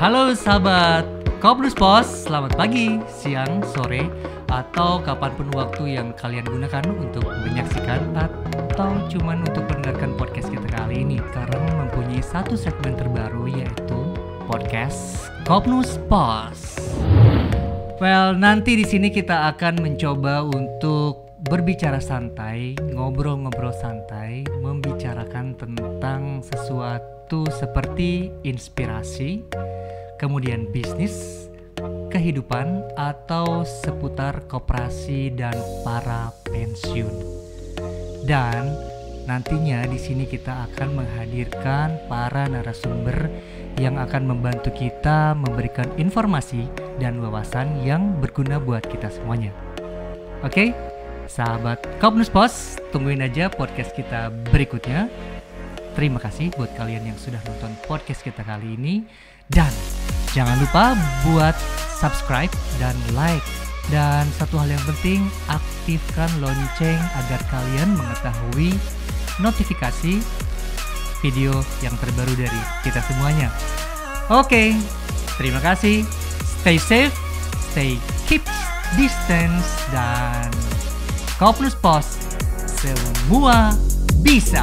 Halo sahabat Koblus Pos, selamat pagi, siang, sore, atau kapan pun waktu yang kalian gunakan untuk menyaksikan atau cuman untuk mendengarkan podcast kita kali ini karena mempunyai satu segmen terbaru yaitu podcast Koblus Pos. Well, nanti di sini kita akan mencoba untuk berbicara santai, ngobrol-ngobrol santai, membicarakan tentang sesuatu seperti inspirasi, kemudian bisnis, kehidupan, atau seputar koperasi dan para pensiun. Dan nantinya di sini kita akan menghadirkan para narasumber yang akan membantu kita memberikan informasi dan wawasan yang berguna buat kita semuanya. Oke, sahabat Kopnus Pos, tungguin aja podcast kita berikutnya. Terima kasih buat kalian yang sudah nonton podcast kita kali ini. Dan jangan lupa buat subscribe dan like. Dan satu hal yang penting, aktifkan lonceng agar kalian mengetahui notifikasi video yang terbaru dari kita semuanya. Oke, terima kasih. Stay safe, stay keep distance, dan Kopnus Pos semua bisa.